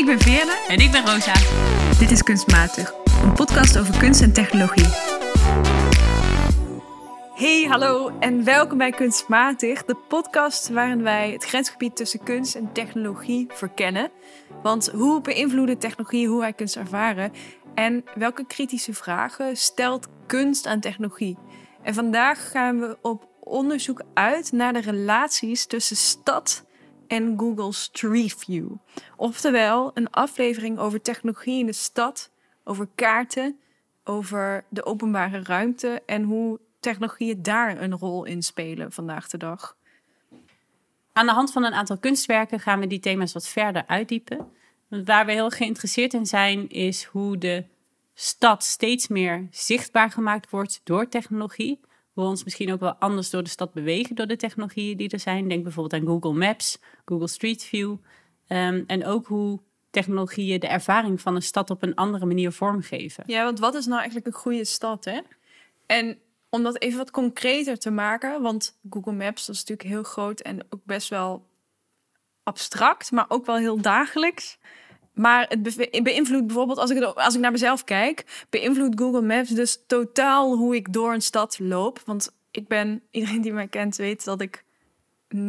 Ik ben Veerle. En ik ben Rosa. Dit is Kunstmatig, een podcast over kunst en technologie. Hey, hallo en welkom bij Kunstmatig, de podcast waarin wij het grensgebied tussen kunst en technologie verkennen. Want hoe beïnvloeden technologie hoe wij kunst ervaren? En welke kritische vragen stelt kunst aan technologie? En vandaag gaan we op onderzoek uit naar de relaties tussen stad en Google Street View. Oftewel, een aflevering over technologie in de stad, over kaarten, over de openbare ruimte en hoe technologieën daar een rol in spelen vandaag de dag. Aan de hand van een aantal kunstwerken gaan we die thema's wat verder uitdiepen. Waar we heel geïnteresseerd in zijn, is hoe de stad steeds meer zichtbaar gemaakt wordt door technologie ons misschien ook wel anders door de stad bewegen door de technologieën die er zijn. Denk bijvoorbeeld aan Google Maps, Google Street View. Um, en ook hoe technologieën de ervaring van een stad op een andere manier vormgeven. Ja, want wat is nou eigenlijk een goede stad, hè? En om dat even wat concreter te maken, want Google Maps is natuurlijk heel groot en ook best wel abstract, maar ook wel heel dagelijks. Maar het beïnvloedt bijvoorbeeld, als ik, als ik naar mezelf kijk, beïnvloedt Google Maps dus totaal hoe ik door een stad loop. Want ik ben, iedereen die mij kent weet dat ik 0,0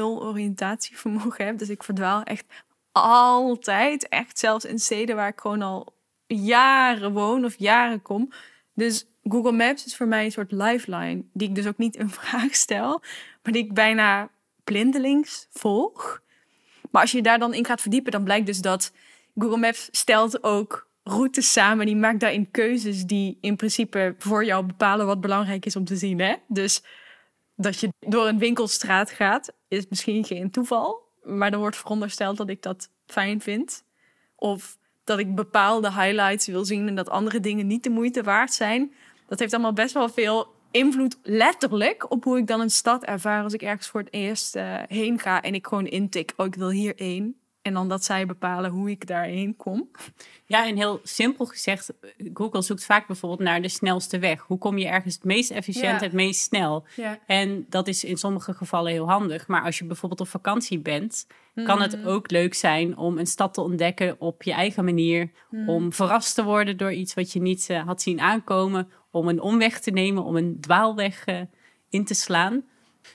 oriëntatievermogen heb. Dus ik verdwaal echt altijd. Echt zelfs in steden waar ik gewoon al jaren woon of jaren kom. Dus Google Maps is voor mij een soort lifeline. Die ik dus ook niet in vraag stel. Maar die ik bijna blindelings volg. Maar als je daar dan in gaat verdiepen, dan blijkt dus dat Google Maps stelt ook routes samen. Die maakt daarin keuzes die in principe voor jou bepalen wat belangrijk is om te zien. Hè? Dus dat je door een winkelstraat gaat, is misschien geen toeval. Maar dan wordt verondersteld dat ik dat fijn vind. Of dat ik bepaalde highlights wil zien en dat andere dingen niet de moeite waard zijn. Dat heeft allemaal best wel veel invloed letterlijk op hoe ik dan een stad ervaar als ik ergens voor het eerst uh, heen ga en ik gewoon intik, oh ik wil hierheen. En dan dat zij bepalen hoe ik daarheen kom. Ja, en heel simpel gezegd, Google zoekt vaak bijvoorbeeld naar de snelste weg. Hoe kom je ergens het meest efficiënt, het meest snel? Ja. En dat is in sommige gevallen heel handig. Maar als je bijvoorbeeld op vakantie bent, kan het mhm. ook leuk zijn om een stad te ontdekken op je eigen manier. Mhm. Om verrast te worden door iets wat je niet uh, had zien aankomen. Om een omweg te nemen, om een dwaalweg uh, in te slaan.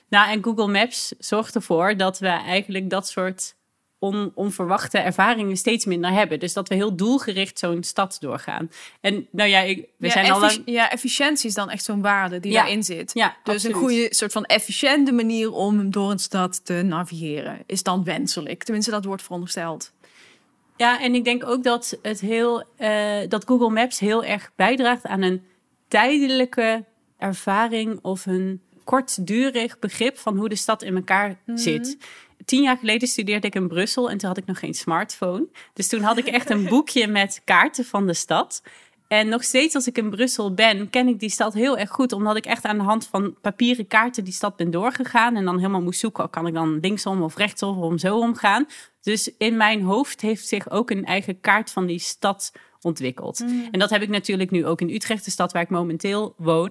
Nou, en Google Maps zorgt ervoor dat we eigenlijk dat soort on, onverwachte ervaringen steeds minder hebben. Dus dat we heel doelgericht zo'n stad doorgaan. En nou ja, ik, we zijn al lang... Ja, efficiëntie is dan echt zo'n waarde die daarin zit. Ja, dus een goede soort van efficiënte manier om door een stad te navigeren is dan wenselijk. Tenminste, dat wordt verondersteld. Ja, en ik denk ook dat, het heel, uh, dat Google Maps heel erg bijdraagt aan een tijdelijke ervaring of een kortdurig begrip van hoe de stad in elkaar mhm. zit tien jaar geleden studeerde ik in Brussel en toen had ik nog geen smartphone. Dus toen had ik echt een boekje met kaarten van de stad. En nog steeds als ik in Brussel ben, ken ik die stad heel erg goed. Omdat ik echt aan de hand van papieren kaarten die stad ben doorgegaan. En dan helemaal moest zoeken, kan ik dan linksom of rechtsom of om zo omgaan. Dus in mijn hoofd heeft zich ook een eigen kaart van die stad ontwikkeld. Mm. En dat heb ik natuurlijk nu ook in Utrecht, de stad waar ik momenteel woon.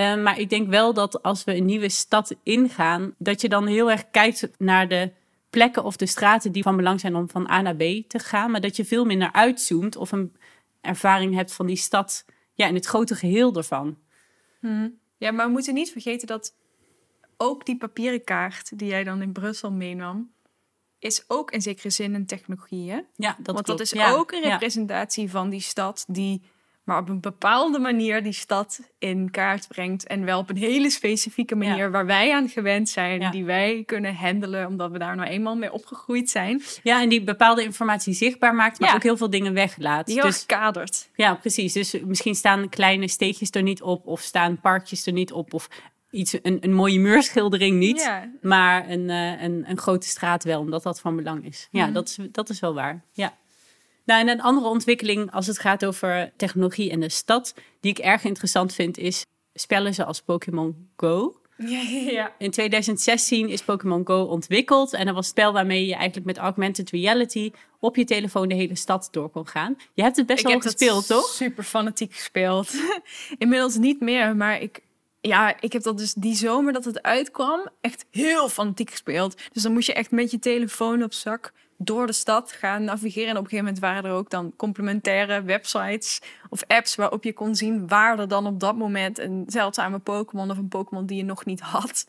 Ehm, maar ik denk wel dat als we een nieuwe stad ingaan, dat je dan heel erg kijkt naar de plekken of de straten die van belang zijn om van A naar B te gaan. Maar dat je veel minder uitzoomt of een ervaring hebt van die stad ja, in het grote geheel ervan. Hmm. Ja, maar we moeten niet vergeten dat ook die papieren kaart die jij dan in Brussel meenam, is ook in zekere zin een technologie. Hè? Ja, dat Want dat is ook een representatie van die stad die maar op een bepaalde manier die stad in kaart brengt. En wel op een hele specifieke manier waar wij aan gewend zijn, die wij kunnen handelen, omdat we daar nou eenmaal mee opgegroeid zijn. Ja, en die bepaalde informatie zichtbaar maakt, maar ook heel veel dingen weglaat. Die heel dus, kadert. Ja, precies. Dus misschien staan kleine steegjes er niet op, of staan parkjes er niet op, of iets, een, een mooie muurschildering niet, maar een, uh, een, een grote straat wel, omdat dat van belang is. Ja, mhm. dat, is, dat is wel waar. Ja. Nou, en een andere ontwikkeling als het gaat over technologie en de stad, die ik erg interessant vind, is spellen zoals Pokémon Go. Ja, ja, In 2016 is Pokémon Go ontwikkeld. En dat was een spel waarmee je eigenlijk met augmented reality op je telefoon de hele stad door kon gaan. Je hebt het best wel gespeeld, toch? Super fanatiek gespeeld. Inmiddels niet meer, maar ik, ja, ik heb dat dus die zomer dat het uitkwam echt heel fanatiek gespeeld. Dus dan moest je echt met je telefoon op zak door de stad gaan navigeren. En op een gegeven moment waren er ook dan complementaire websites of apps waarop je kon zien waar er dan op dat moment een zeldzame Pokémon of een Pokémon die je nog niet had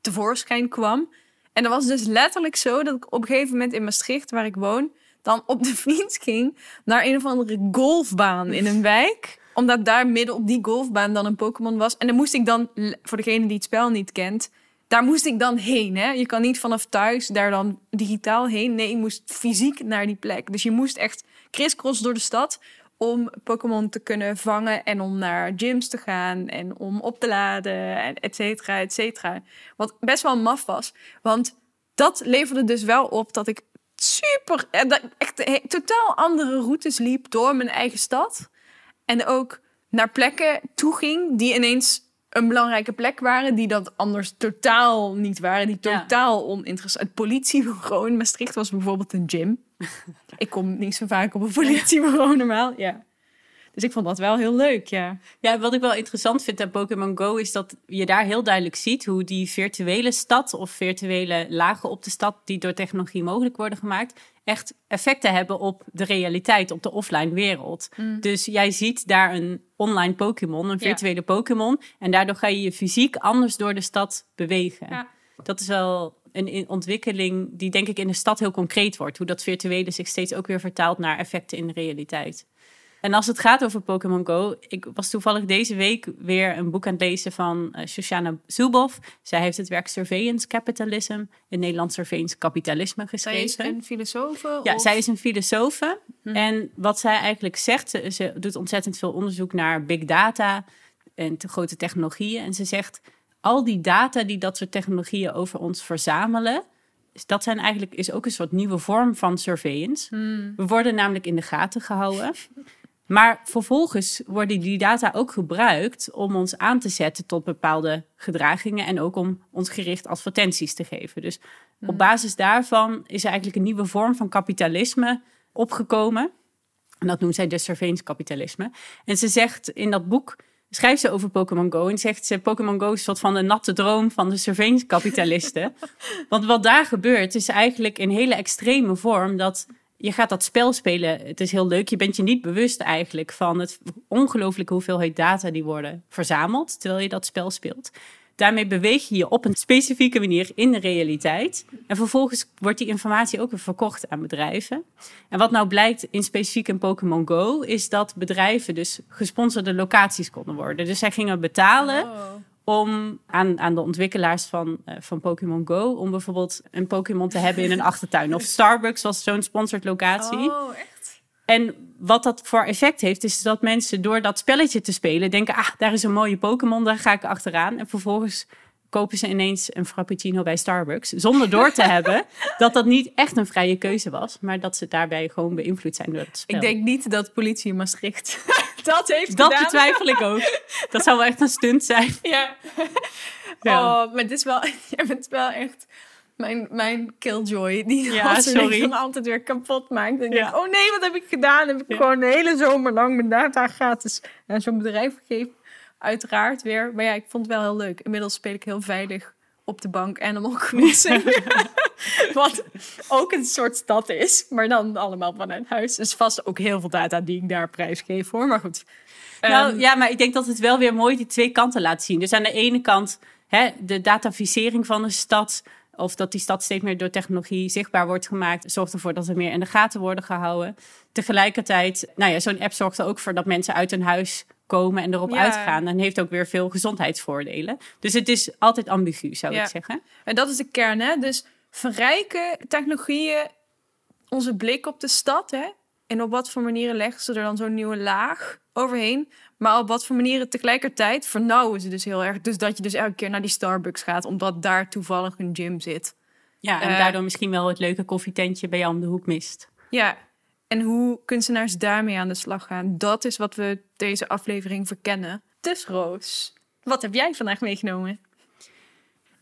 tevoorschijn kwam. En dat was dus letterlijk zo dat ik op een gegeven moment in Maastricht, waar ik woon, dan op de fiets ging naar een of andere golfbaan in een wijk. Omdat daar midden op die golfbaan dan een Pokémon was. En dan moest ik dan, voor degene die het spel niet kent, daar moest ik dan heen. Hè? Je kan niet vanaf thuis daar dan digitaal heen. Nee, je moest fysiek naar die plek. Dus je moest echt crisscross door de stad om Pokémon te kunnen vangen en om naar gyms te gaan en om op te laden, en et cetera, et cetera. Wat best wel maf was, want dat leverde dus wel op dat ik super, eh, echt totaal andere routes liep door mijn eigen stad. En ook naar plekken toe ging die ineens een belangrijke plek waren, die dat anders totaal niet waren, die Ja. totaal oninteressant. Het politiebureau in Maastricht was bijvoorbeeld een gym. ik kom niet zo vaak op een politiebureau normaal, ja. Dus ik vond dat wel heel leuk, ja. Ja, wat ik wel interessant vind aan Pokémon Go is dat je daar heel duidelijk ziet hoe die virtuele stad of virtuele lagen op de stad die door technologie mogelijk worden gemaakt, echt effecten hebben op de realiteit, op de offline wereld. Dus jij ziet daar een online Pokémon, een Ja. virtuele Pokémon, en daardoor ga je je fysiek anders door de stad bewegen. Ja. Dat is wel een in- ontwikkeling die denk ik in de stad heel concreet wordt. Hoe dat virtuele zich steeds ook weer vertaalt naar effecten in de realiteit. En als het gaat over Pokémon Go, ik was toevallig deze week weer een boek aan het lezen van eh, Shoshana Zuboff. Zij heeft het werk Surveillance Capitalism in Nederland Surveillance Kapitalisme Zij is geschreven. een filosoof? Ja, of- zij is een filosofe. En wat zij eigenlijk zegt, ze, ze doet ontzettend veel onderzoek naar big data en te grote technologieën. En ze zegt, al die data die dat soort technologieën over ons verzamelen, dat zijn eigenlijk, is ook een soort nieuwe vorm van surveillance. We worden namelijk in de gaten gehouden. Maar vervolgens worden die data ook gebruikt om ons aan te zetten tot bepaalde gedragingen en ook om ons gericht advertenties te geven. Dus op basis daarvan is er eigenlijk een nieuwe vorm van kapitalisme opgekomen. En dat noemt zij dus surveillance kapitalisme. En ze zegt in dat boek, schrijft ze over Pokémon Go en zegt ze Pokémon Go is een soort van de natte droom van de surveillance kapitalisten. Want wat daar gebeurt is eigenlijk in hele extreme vorm dat je gaat dat spel spelen. Het is heel leuk. Je bent je niet bewust eigenlijk van het ongelooflijke hoeveelheid data die worden verzameld terwijl je dat spel speelt. Daarmee beweeg je je op een specifieke manier in de realiteit. En vervolgens wordt die informatie ook weer verkocht aan bedrijven. En wat nou blijkt in specifiek in Pokémon Go, is dat bedrijven dus gesponsorde locaties konden worden. Dus zij gingen betalen Oh. Om aan, aan de ontwikkelaars van, eh, van Pokémon Go, om bijvoorbeeld een Pokémon te hebben in een achtertuin. Of Starbucks was zo'n sponsored locatie. Oh, echt? En wat dat voor effect heeft, is dat mensen door dat spelletje te spelen denken: ah, daar is een mooie Pokémon, daar ga ik achteraan. En vervolgens kopen ze ineens een frappuccino bij Starbucks, zonder door te hebben dat dat niet echt een vrije keuze was, maar dat ze daarbij gewoon beïnvloed zijn door het spel. Ik denk niet dat politie in Maastricht dat heeft dat gedaan. betwijfel ik ook. Dat zou wel echt een stunt zijn. Ja. Ja. Oh, maar dit is wel, je bent wel echt mijn, mijn killjoy. Die Ja, dat sorry. altijd weer kapot maakt. En ik Ja. denk, oh nee, wat heb ik gedaan? Heb ik Ja. gewoon de hele zomer lang mijn data gratis aan zo'n bedrijf gegeven. Uiteraard weer. Maar ja, ik vond het wel heel leuk. Inmiddels speel ik heel veilig op de bank Animal Crossing. Wat ook een soort stad is. Maar dan allemaal vanuit huis. Dus vast ook heel veel data die ik daar prijsgeef hoor. Maar goed. Nou Ehm, ja, maar ik denk dat het wel weer mooi die twee kanten laat zien. Dus aan de ene kant hè, de dataficering van een stad. Of dat die stad steeds meer door technologie zichtbaar wordt gemaakt. Zorgt ervoor dat er meer in de gaten worden gehouden. Tegelijkertijd, nou ja, zo'n app zorgt er ook voor dat mensen uit hun huis komen en erop Ja. uitgaan. En heeft ook weer veel gezondheidsvoordelen. Dus het is altijd ambigu, zou Ja. ik zeggen. En dat is de kern, hè? Dus verrijken technologieën onze blik op de stad, hè? En op wat voor manieren leggen ze er dan zo'n nieuwe laag overheen? Maar op wat voor manieren tegelijkertijd vernauwen ze dus heel erg. Dus dat je dus elke keer naar die Starbucks gaat, omdat daar toevallig een gym zit. Ja, en Eh. daardoor misschien wel het leuke koffietentje bij jou om de hoek mist. Ja, en hoe kunstenaars daarmee aan de slag gaan, dat is wat we deze aflevering verkennen. Dus Roos, wat heb jij vandaag meegenomen?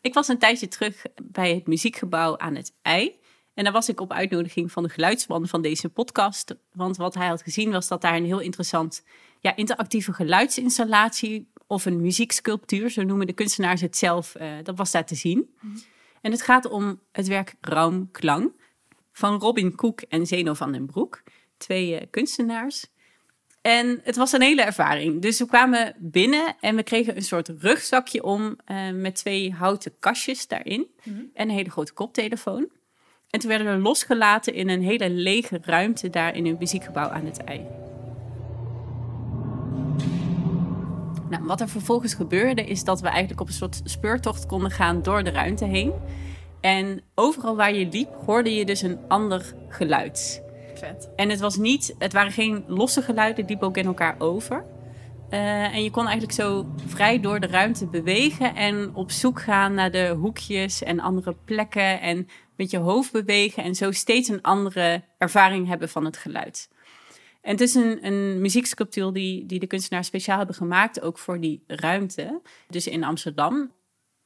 Ik was een tijdje terug bij het muziekgebouw aan het ei. En daar was ik op uitnodiging van de geluidsman van deze podcast. Want wat hij had gezien was dat daar een heel interessant ja, interactieve geluidsinstallatie of een muzieksculptuur, zo noemen de kunstenaars het zelf, eh, dat was daar te zien. En het gaat om het werk Raumklang. Van Robin Koek en Zeno van den Broek. Twee eh, kunstenaars. En het was een hele ervaring. Dus we kwamen binnen en we kregen een soort rugzakje om eh, met twee houten kastjes daarin en een hele grote koptelefoon. En toen werden we losgelaten in een hele lege ruimte daar in een muziekgebouw aan het ei. Nou, wat er vervolgens gebeurde is dat we eigenlijk op een soort speurtocht konden gaan door de ruimte heen. En overal waar je liep hoorde je dus een ander geluid. Vet. En het was niet, het waren geen losse geluiden, die liepen ook in elkaar over. Eh, en je kon eigenlijk zo vrij door de ruimte bewegen en op zoek gaan naar de hoekjes en andere plekken en met je hoofd bewegen en zo steeds een andere ervaring hebben van het geluid. En het is een, een muzieksculptuur die, die de kunstenaars speciaal hebben gemaakt, ook voor die ruimte, dus in Amsterdam.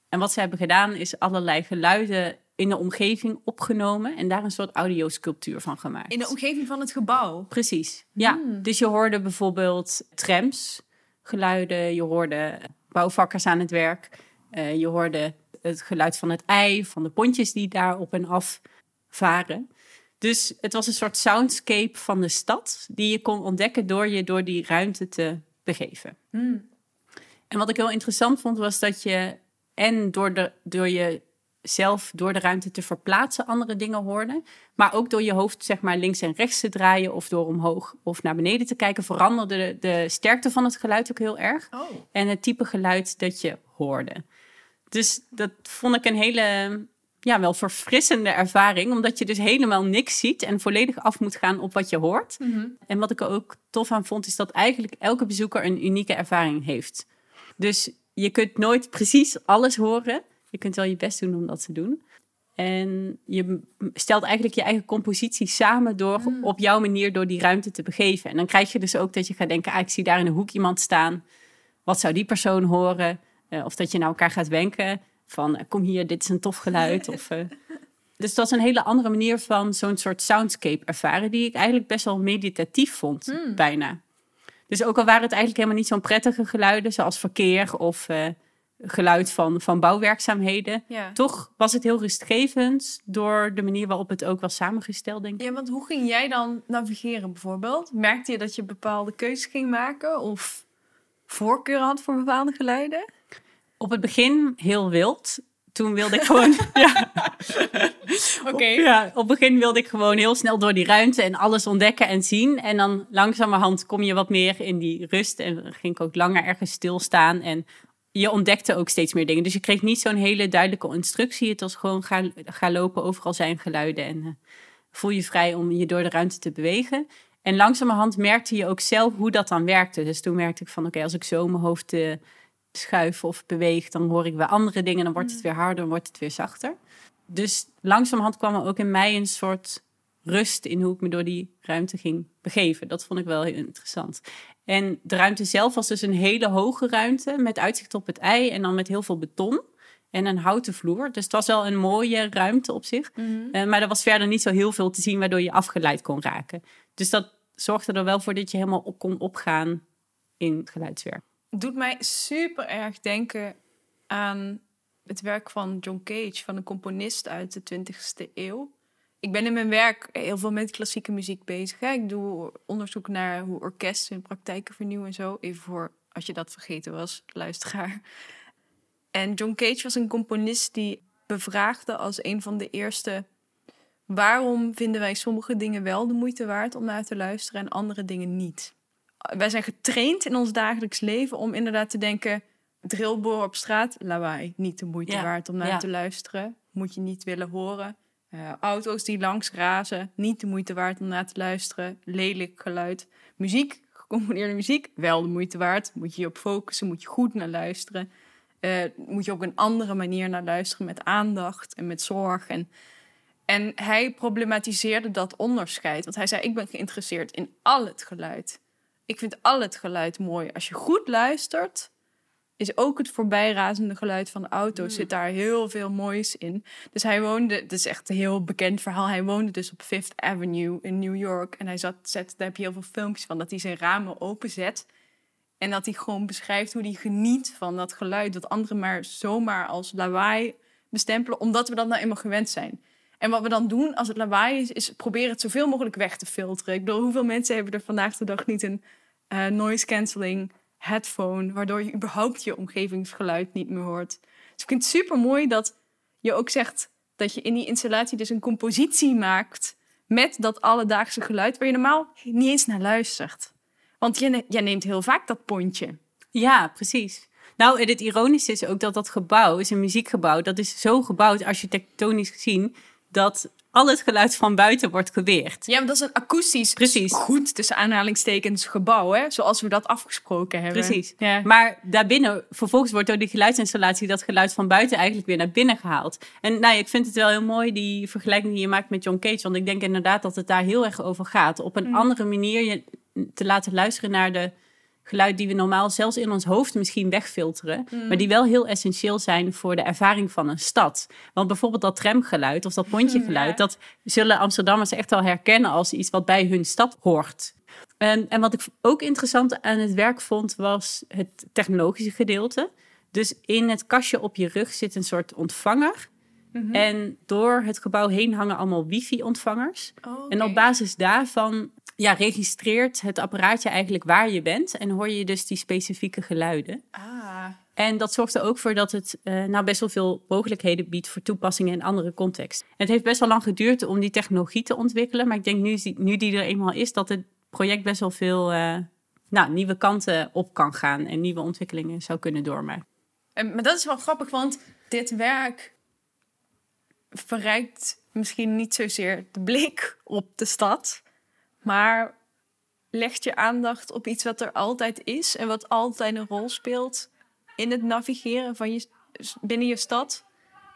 En wat ze hebben gedaan is allerlei geluiden in de omgeving opgenomen en daar een soort audiosculptuur van gemaakt. In de omgeving van het gebouw. Precies, ja. Hmm. Dus je hoorde bijvoorbeeld trams, geluiden, je hoorde bouwvakkers aan het werk, eh, je hoorde het geluid van het ei, van de pontjes die daar op en af varen. Dus het was een soort soundscape van de stad die je kon ontdekken door je door die ruimte te begeven. Hmm. En wat ik heel interessant vond was dat je en door, de, door je zelf door de ruimte te verplaatsen andere dingen hoorde. Maar ook door je hoofd zeg maar links en rechts te draaien of door omhoog of naar beneden te kijken veranderde de, de sterkte van het geluid ook heel erg. Oh. En het type geluid dat je hoorde. Dus dat vond ik een hele, ja, wel verfrissende ervaring. Omdat je dus helemaal niks ziet en volledig af moet gaan op wat je hoort. Mhm. En wat ik er ook tof aan vond, is dat eigenlijk elke bezoeker een unieke ervaring heeft. Dus je kunt nooit precies alles horen. Je kunt wel je best doen om dat te doen. En je stelt eigenlijk je eigen compositie samen door op jouw manier door die ruimte te begeven. En dan krijg je dus ook dat je gaat denken, ah, ik zie daar in een hoek iemand staan. Wat zou die persoon horen? Eh, of dat je naar elkaar gaat wenken van, eh, kom hier, dit is een tof geluid. of, eh. Dus dat is een hele andere manier van zo'n soort soundscape ervaren, die ik eigenlijk best wel meditatief vond, bijna. Dus ook al waren het eigenlijk helemaal niet zo'n prettige geluiden, zoals verkeer of eh, geluid van, van bouwwerkzaamheden. Ja. Toch was het heel rustgevend door de manier waarop het ook was samengesteld, denk ik. Ja, want hoe ging jij dan navigeren bijvoorbeeld? Merkte je dat je bepaalde keuzes ging maken of voorkeur had voor bepaalde geluiden? Op het begin heel wild. Toen wilde ik gewoon. ja, Oké. ja, op het begin wilde ik gewoon heel snel door die ruimte en alles ontdekken en zien. En dan langzamerhand kom je wat meer in die rust. En ging ik ook langer ergens stilstaan. En je ontdekte ook steeds meer dingen. Dus je kreeg niet zo'n hele duidelijke instructie. Het was gewoon ga, ga lopen, overal zijn geluiden. En eh, voel je vrij om je door de ruimte te bewegen. En langzamerhand merkte je ook zelf hoe dat dan werkte. Dus toen merkte ik van oké, als ik zo mijn hoofd eh, schuif of beweeg, dan hoor ik weer andere dingen. Dan wordt het weer harder, dan wordt het weer zachter. Dus langzamerhand kwam er ook in mij een soort rust in hoe ik me door die ruimte ging begeven. Dat vond ik wel heel interessant. En de ruimte zelf was dus een hele hoge ruimte met uitzicht op het ei en dan met heel veel beton en een houten vloer. Dus het was wel een mooie ruimte op zich. Eh, maar er was verder niet zo heel veel te zien waardoor je afgeleid kon raken. Dus dat zorgde er wel voor dat je helemaal op kon opgaan in geluidswerk. Doet mij super erg denken aan het werk van John Cage, van een componist uit de 20e eeuw. Ik ben in mijn werk heel veel met klassieke muziek bezig. Hè. Ik doe onderzoek naar hoe orkesten hun praktijken vernieuwen en zo. Even voor als je dat vergeten was, luisteraar. En John Cage was een componist die bevraagde als een van de eerste... waarom vinden wij sommige dingen wel de moeite waard om naar te luisteren en andere dingen niet? Wij zijn getraind in ons dagelijks leven om inderdaad te denken... drillboor op straat, lawaai, niet de moeite Ja, waard om naar ja. te luisteren. Moet je niet willen horen. Eh, auto's die langs razen, niet de moeite waard om naar te luisteren. Lelijk geluid. Muziek, gecomponeerde muziek, wel de moeite waard. Moet je je op focussen, moet je goed naar luisteren. Eh, moet je op een andere manier naar luisteren met aandacht en met zorg. En, en hij problematiseerde dat onderscheid. Want hij zei, ik ben geïnteresseerd in al het geluid. Ik vind al het geluid mooi. Als je goed luistert, is ook het voorbijrazende geluid van de auto. Zit daar heel veel moois in. Dus hij woonde, het is echt een heel bekend verhaal. Hij woonde dus op Fifth Avenue in New York. En hij zat, zet, daar heb je heel veel filmpjes van, dat hij zijn ramen openzet. En dat hij gewoon beschrijft hoe hij geniet van dat geluid. Dat anderen maar zomaar als lawaai bestempelen, omdat we dat nou eenmaal gewend zijn. En wat we dan doen als het lawaai is, is proberen het zoveel mogelijk weg te filteren. Ik bedoel, hoeveel mensen hebben er vandaag de dag niet een uh, noise cancelling headphone, waardoor je überhaupt je omgevingsgeluid niet meer hoort. Dus ik vind het super mooi dat je ook zegt dat je in die installatie dus een compositie maakt met dat alledaagse geluid waar je normaal niet eens naar luistert. Want jij neemt heel vaak dat pontje. Ja, precies. Nou, en het ironische is ook dat dat gebouw is een muziekgebouw. Dat is zo gebouwd, architectonisch gezien, dat al het geluid van buiten wordt geweerd. Ja, maar dat is een akoestisch Precies. goed tussen aanhalingstekens gebouw, hè? zoals we dat afgesproken hebben. Precies. Ja. Maar daarbinnen, vervolgens wordt door die geluidsinstallatie dat geluid van buiten eigenlijk weer naar binnen gehaald. En nou, ik vind het wel heel mooi, die vergelijking die je maakt met John Cage. Want ik denk inderdaad dat het daar heel erg over gaat. Op een mm. andere manier je te laten luisteren naar de geluid die we normaal zelfs in ons hoofd misschien wegfilteren, mm. maar die wel heel essentieel zijn voor de ervaring van een stad. Want bijvoorbeeld dat tramgeluid of dat pontjegeluid, dat zullen Amsterdammers echt wel herkennen als iets wat bij hun stad hoort. En, en wat ik ook interessant aan het werk vond, was het technologische gedeelte. Dus in het kastje op je rug zit een soort ontvanger. Mhm. En door het gebouw heen hangen allemaal wifi-ontvangers. Oh, en op basis daarvan ja, registreert het apparaatje eigenlijk waar je bent. En hoor je dus die specifieke geluiden. Ah. En dat zorgt er ook voor dat het uh, nou best wel veel mogelijkheden biedt voor toepassingen in andere contexten. Het heeft best wel lang geduurd om die technologie te ontwikkelen. Maar ik denk nu, nu die er eenmaal is, dat het project best wel veel uh, nou, nieuwe kanten op kan gaan. En nieuwe ontwikkelingen zou kunnen doormaken. En, maar dat is wel grappig, want dit werk verrijkt misschien niet zozeer de blik op de stad maar legt je aandacht op iets wat er altijd is en wat altijd een rol speelt in het navigeren van je, binnen je stad,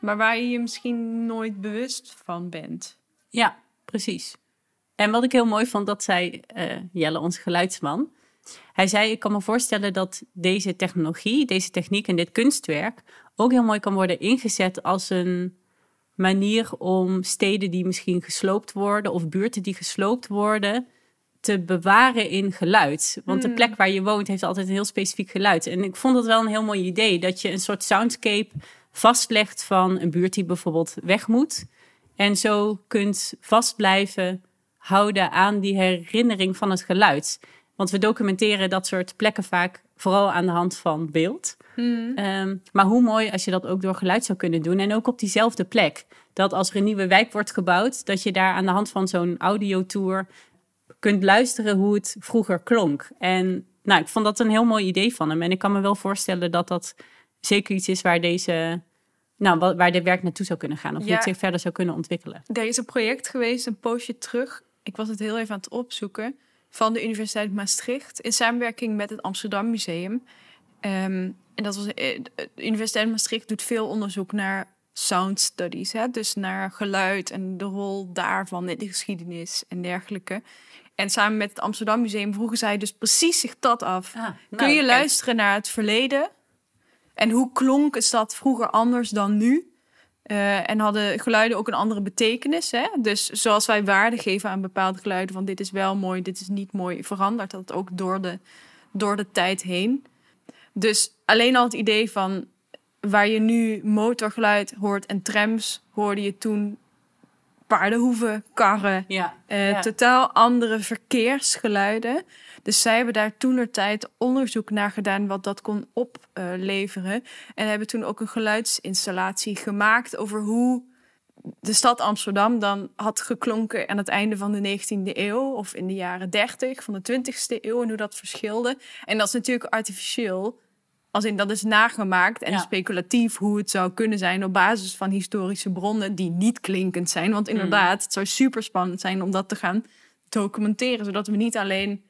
maar waar je je misschien nooit bewust van bent. Ja, precies. En wat ik heel mooi vond, dat zei uh, Jelle, onze geluidsman. Hij zei: Ik kan me voorstellen dat deze technologie, deze techniek en dit kunstwerk ook heel mooi kan worden ingezet als een manier om steden die misschien gesloopt worden of buurten die gesloopt worden te bewaren in geluid. Want de hmm. plek waar je woont heeft altijd een heel specifiek geluid. En ik vond dat wel een heel mooi idee dat je een soort soundscape vastlegt van een buurt die bijvoorbeeld weg moet. En zo kunt vastblijven houden aan die herinnering van het geluid. Want we documenteren dat soort plekken vaak vooral aan de hand van beeld. Hmm. Ehm, maar hoe mooi als je dat ook door geluid zou kunnen doen. En ook op diezelfde plek. Dat als er een nieuwe wijk wordt gebouwd, dat je daar aan de hand van zo'n audiotour kunt luisteren hoe het vroeger klonk. En nou, ik vond dat een heel mooi idee van hem. En ik kan me wel voorstellen dat dat zeker iets is waar deze. Nou, waar dit werk naartoe zou kunnen gaan. Of ja, het zich verder zou kunnen ontwikkelen. Er is een project geweest, een poosje terug. Ik was het heel even aan het opzoeken. Van de Universiteit Maastricht. In samenwerking met het Amsterdam Museum. Ehm, en dat was, eh, de Universiteit Maastricht doet veel onderzoek naar sound studies. Hè? Dus naar geluid en de rol daarvan in de geschiedenis en dergelijke. En samen met het Amsterdam Museum vroegen zij dus precies zich dat af. Ah, Kun nou, je luisteren naar het verleden? En hoe klonk een stad vroeger anders dan nu? Uh, en hadden geluiden ook een andere betekenis. Hè? Dus zoals wij waarde geven aan bepaalde geluiden, van dit is wel mooi, dit is niet mooi, verandert dat ook door de, door de tijd heen. Dus alleen al het idee van waar je nu motorgeluid hoort en trams, hoorde je toen paardenhoeven, karren. Ja, uh, Totaal andere verkeersgeluiden. Dus zij hebben daar tijd onderzoek naar gedaan wat dat kon opleveren. en hebben toen ook een geluidsinstallatie gemaakt over hoe de stad Amsterdam dan had geklonken aan het einde van de 19e eeuw of in de jaren 30 van de 20e eeuw en hoe dat verschilde. En dat is natuurlijk artificieel als in dat is nagemaakt en speculatief hoe het zou kunnen zijn op basis van historische bronnen die niet klinkend zijn. Want mm. inderdaad, het zou super spannend zijn om dat te gaan documenteren, zodat we niet alleen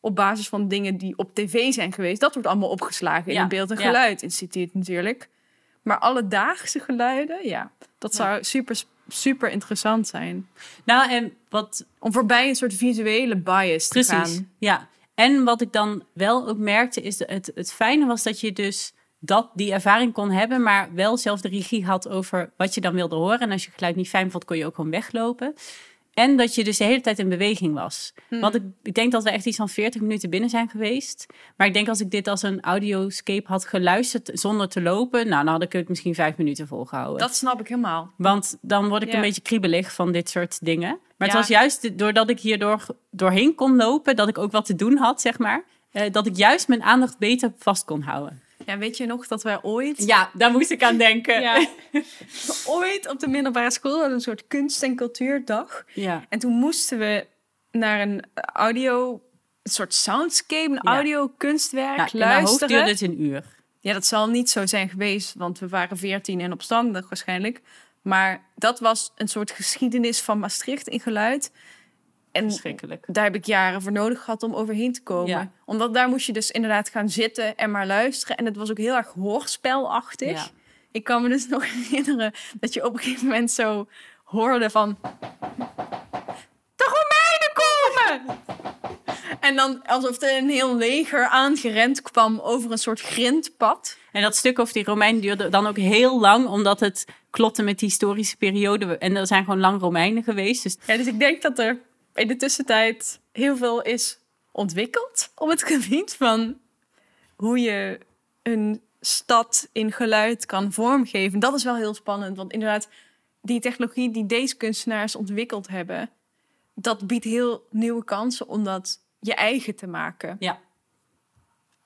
op basis van dingen die op tv zijn geweest, dat wordt allemaal opgeslagen in Beeld- en Geluid Instituut natuurlijk. Maar alledaagse geluiden, ja, dat zou super, super interessant zijn. Nou, en wat. Om voorbij een soort visuele bias te gaan. Ja, en wat ik dan wel ook merkte, is het, het fijne was dat je dus dat, die ervaring kon hebben, maar wel zelf de regie had over wat je dan wilde horen. En als je geluid niet fijn vond, kon je ook gewoon weglopen. En dat je dus de hele tijd in beweging was. Hmm. Want ik, ik denk dat we echt iets van 40 minuten binnen zijn geweest. Maar ik denk als ik dit als een audioscape had geluisterd zonder te lopen, nou, dan had ik het misschien vijf minuten volgehouden. Dat snap ik helemaal. Want dan word ik Ja. een beetje kriebelig van dit soort dingen. Maar het was juist doordat ik hierdoor doorheen kon lopen, dat ik ook wat te doen had, zeg maar. eh, dat ik juist mijn aandacht beter vast kon houden. Ja, weet je nog dat wij ooit... Ja, daar moest ik aan denken. Ja. ooit op de middelbare school hadden we een soort kunst- en cultuurdag. ja. En toen moesten we naar een audio... Een soort soundscape, een Ja. audio kunstwerk Nou, hoofd luisteren. duurde het een uur. Ja, dat zal niet zo zijn geweest, want we waren veertien en opstandig waarschijnlijk. Maar dat was een soort geschiedenis van Maastricht in geluid. En daar heb ik jaren voor nodig gehad om overheen te komen. Ja. Omdat daar moest je dus inderdaad gaan zitten en maar luisteren. En het was ook heel erg hoorspelachtig. Ja. Ik kan me dus nog herinneren dat je op een gegeven moment zo hoorde van... De Romeinen komen! En dan alsof er een heel leger aangerend kwam over een soort grindpad. En dat stuk over die Romeinen duurde dan ook heel lang, omdat het klopte met die historische periode. En er zijn gewoon lang Romeinen geweest. Dus Ja, dus ik denk dat er in de tussentijd heel veel is ontwikkeld op het gebied van hoe je een stad in geluid kan vormgeven. Dat is wel heel spannend, want inderdaad, die technologie die deze kunstenaars ontwikkeld hebben, dat biedt heel nieuwe kansen om dat je eigen te maken. ja,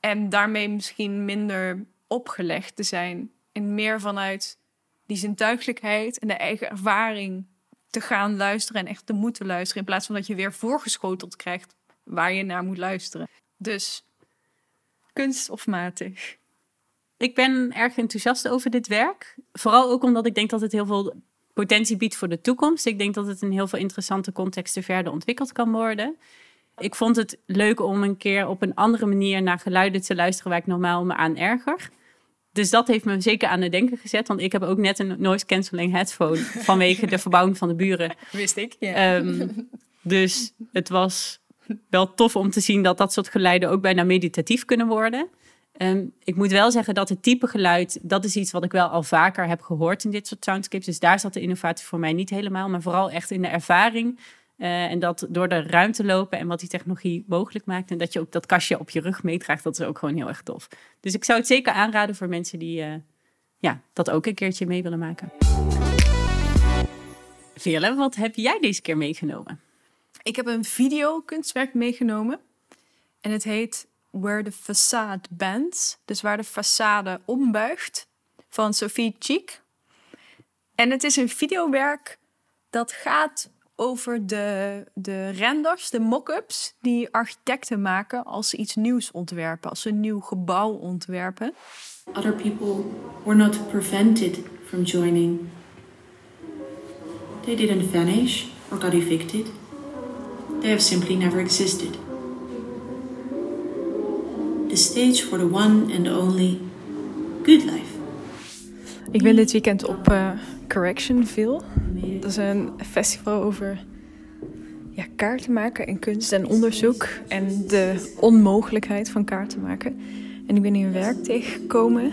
En daarmee misschien minder opgelegd te zijn. En meer vanuit die zintuigelijkheid en de eigen ervaring te gaan luisteren en echt te moeten luisteren. In plaats van dat je weer voorgeschoteld krijgt waar je naar moet luisteren. Dus kunst of matig. ik ben erg enthousiast over dit werk. Vooral ook omdat ik denk dat het heel veel potentie biedt voor de toekomst. Ik denk dat het in heel veel interessante contexten verder ontwikkeld kan worden. Ik vond het leuk om een keer op een andere manier naar geluiden te luisteren waar ik normaal me aan erger. Dus dat heeft me zeker aan het denken gezet. Want ik heb ook net een noise cancelling headphone vanwege de verbouwing van de buren. Wist ik, ja. Ehm, dus het was wel tof om te zien dat dat soort geluiden ook bijna meditatief kunnen worden. Ehm, ik moet wel zeggen dat het type geluid, dat is iets wat ik wel al vaker heb gehoord in dit soort soundscapes. Dus daar zat de innovatie voor mij niet helemaal, maar vooral echt in de ervaring. Eh, en dat door de ruimte lopen en wat die technologie mogelijk maakt. En dat je ook dat kastje op je rug meedraagt, dat is ook gewoon heel erg tof. Dus ik zou het zeker aanraden voor mensen die eh, ja, dat ook een keertje mee willen maken. Veerle, wat heb jij deze keer meegenomen? Ik heb een videokunstwerk meegenomen. En het heet Where the Facade Bends. Dus waar de façade ombuigt. Van Sophie Cheek. En het is een videowerk dat gaat over de, de renders, de mock-ups... die architecten maken als ze iets nieuws ontwerpen. Als ze een nieuw gebouw ontwerpen. Other people were not prevented from joining. They didn't vanish or got evicted. They have simply never existed. The stage for the one and only good life. Ik ben dit weekend op eh, Correctionville. Dat is een festival over ja, kaarten maken en kunst en onderzoek. En de onmogelijkheid van kaarten maken. En ik ben hier een werk tegengekomen.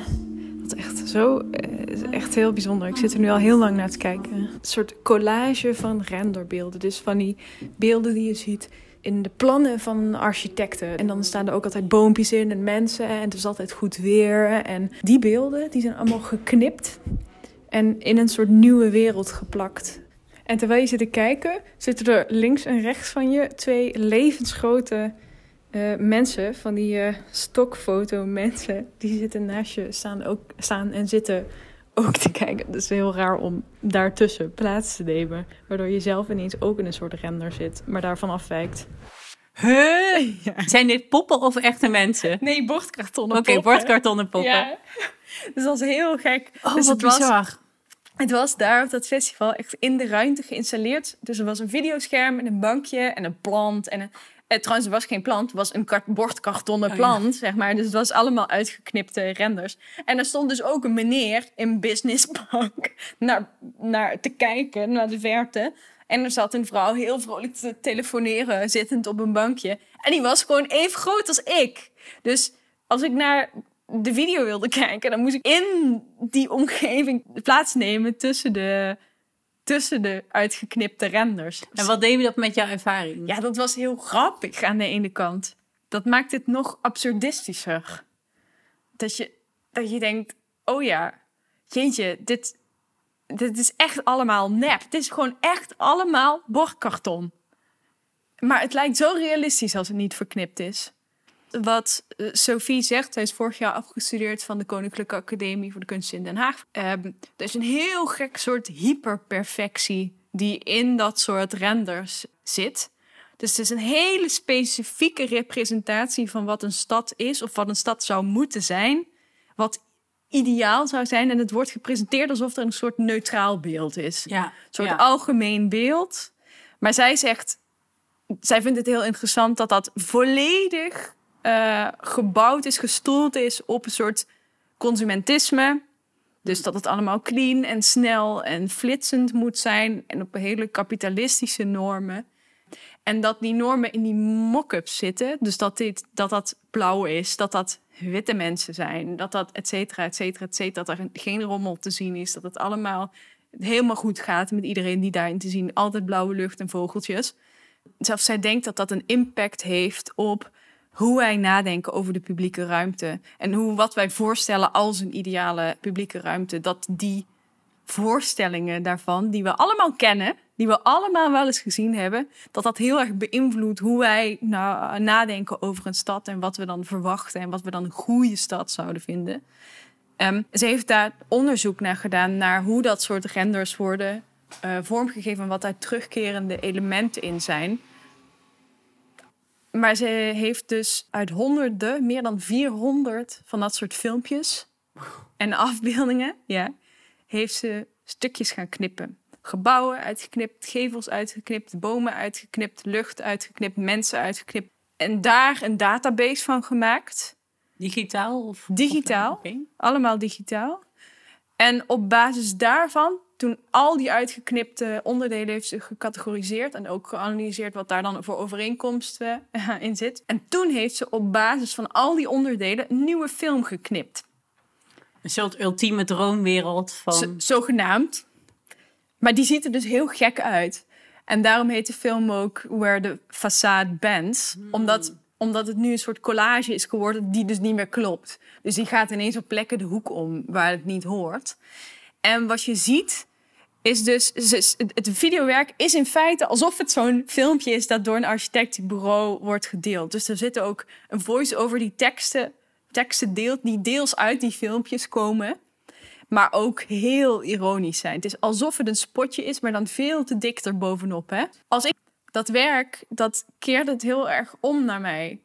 Dat is echt zo, eh, echt heel bijzonder. Ik zit er nu al heel lang naar te kijken. Een soort collage van renderbeelden. Dus van die beelden die je ziet in de plannen van architecten. En dan staan er ook altijd boompjes in en mensen. En het is altijd goed weer. En die beelden die zijn allemaal geknipt. En in een soort nieuwe wereld geplakt. En terwijl je zit te kijken, zitten er links en rechts van je twee levensgrote eh, mensen. Van die eh, stokfoto mensen. Die zitten naast je, staan, ook, staan en zitten ook te kijken. Het is heel raar om daartussen plaats te nemen. Waardoor je zelf ineens ook in een soort render zit, maar daarvan afwijkt. Huh? Zijn dit poppen of echte mensen? Nee, bordkartonnen Oké, bordkartonnen poppen. Ja. Dus dat was heel gek. Oh, dus wat het was, het was daar op dat festival echt in de ruimte geïnstalleerd. Dus er was een videoscherm en een bankje en een plant. En een, eh, trouwens, er was geen plant, het was een kart, bordkartonnen Oh, ja. plant, zeg maar. Dus het was allemaal uitgeknipte renders. En er stond dus ook een meneer in businessbank naar, naar te kijken, naar de verte. En er zat een vrouw heel vrolijk te telefoneren, zittend op een bankje. En die was gewoon even groot als ik. Dus als ik naar de video wilde kijken, dan moest ik in die omgeving plaatsnemen tussen de, tussen de uitgeknipte renders. En wat deed je dat met jouw ervaring? Ja, dat was heel grappig aan de ene kant. Dat maakt het nog absurdistischer. Dat je, dat je denkt, oh ja, jeetje, dit, dit is echt allemaal nep. Dit is gewoon echt allemaal bordkarton. Maar het lijkt zo realistisch als het niet verknipt is. Wat eh, Sophie zegt, zij is vorig jaar afgestudeerd van de Koninklijke Academie voor de Kunsten in Den Haag. Ehm, er is een heel gek soort hyperperfectie die in dat soort renders zit. Dus het is een hele specifieke representatie van wat een stad is of wat een stad zou moeten zijn. Wat ideaal zou zijn. En het wordt gepresenteerd alsof er een soort neutraal beeld is. Ja, Een soort ja. algemeen beeld. Maar zij zegt, zij vindt het heel interessant dat dat volledig eh, gebouwd is, gestoeld is op een soort consumentisme. Dus dat het allemaal clean en snel en flitsend moet zijn. En op hele kapitalistische normen. En dat die normen in die mock-ups zitten. Dus dat, dit, dat dat blauw is, dat dat witte mensen zijn. Dat dat et cetera, et cetera, et cetera. Dat er geen rommel te zien is. Dat het allemaal helemaal goed gaat met iedereen die daarin te zien. Altijd blauwe lucht en vogeltjes. Zelfs zij denkt dat dat een impact heeft op hoe wij nadenken over de publieke ruimte. En hoe wat wij voorstellen als een ideale publieke ruimte. Dat die voorstellingen daarvan, die we allemaal kennen, die we allemaal wel eens gezien hebben, dat dat heel erg beïnvloedt hoe wij nadenken over een stad en wat we dan verwachten en wat we dan een goede stad zouden vinden. Ehm, ze heeft daar onderzoek naar gedaan naar hoe dat soort renders worden eh, vormgegeven en wat daar terugkerende elementen in zijn. Maar ze heeft dus uit honderden, meer dan 400 van dat soort filmpjes en afbeeldingen, ja, heeft ze stukjes gaan knippen. Gebouwen uitgeknipt, gevels uitgeknipt, bomen uitgeknipt, lucht uitgeknipt, mensen uitgeknipt. En daar een database van gemaakt. Digitaal? Of, Digitaal. Of. Allemaal digitaal. En op basis daarvan, toen al die uitgeknipte onderdelen heeft ze gecategoriseerd en ook geanalyseerd wat daar dan voor overeenkomsten eh, in zit. En toen heeft ze op basis van al die onderdelen een nieuwe film geknipt. Een soort ultieme droomwereld van... Z- zogenaamd. Maar die ziet er dus heel gek uit. En daarom heet de film ook Where the Facade Bends. Omdat, omdat het nu een soort collage is geworden die dus niet meer klopt. Dus die gaat ineens op plekken de hoek om waar het niet hoort. En wat je ziet is dus... Het videowerk is in feite alsof het zo'n filmpje is... dat door een architectenbureau wordt gedeeld. Dus er zit ook een voice-over die teksten, teksten deelt... die deels uit die filmpjes komen maar ook heel ironisch zijn. Het is alsof het een spotje is, maar dan veel te dik er bovenop. Hè? Als ik dat werk, dat keerde het heel erg om naar mij.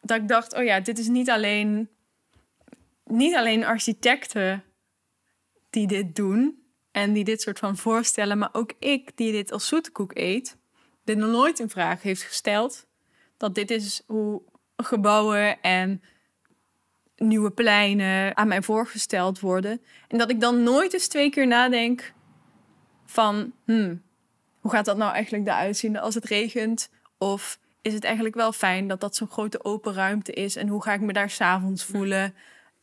Dat ik dacht, oh ja, dit is niet alleen, niet alleen architecten die dit doen en die dit soort van voorstellen, maar ook ik die dit als zoetekoek eet, dit nog nooit in vraag heeft gesteld. Dat dit is hoe gebouwen en nieuwe pleinen aan mij voorgesteld worden. En dat ik dan nooit eens twee keer nadenk van... Hmm, hoe gaat dat nou eigenlijk eruit zien als het regent? Of is het eigenlijk wel fijn dat dat zo'n grote open ruimte is? En hoe ga ik me daar s'avonds voelen?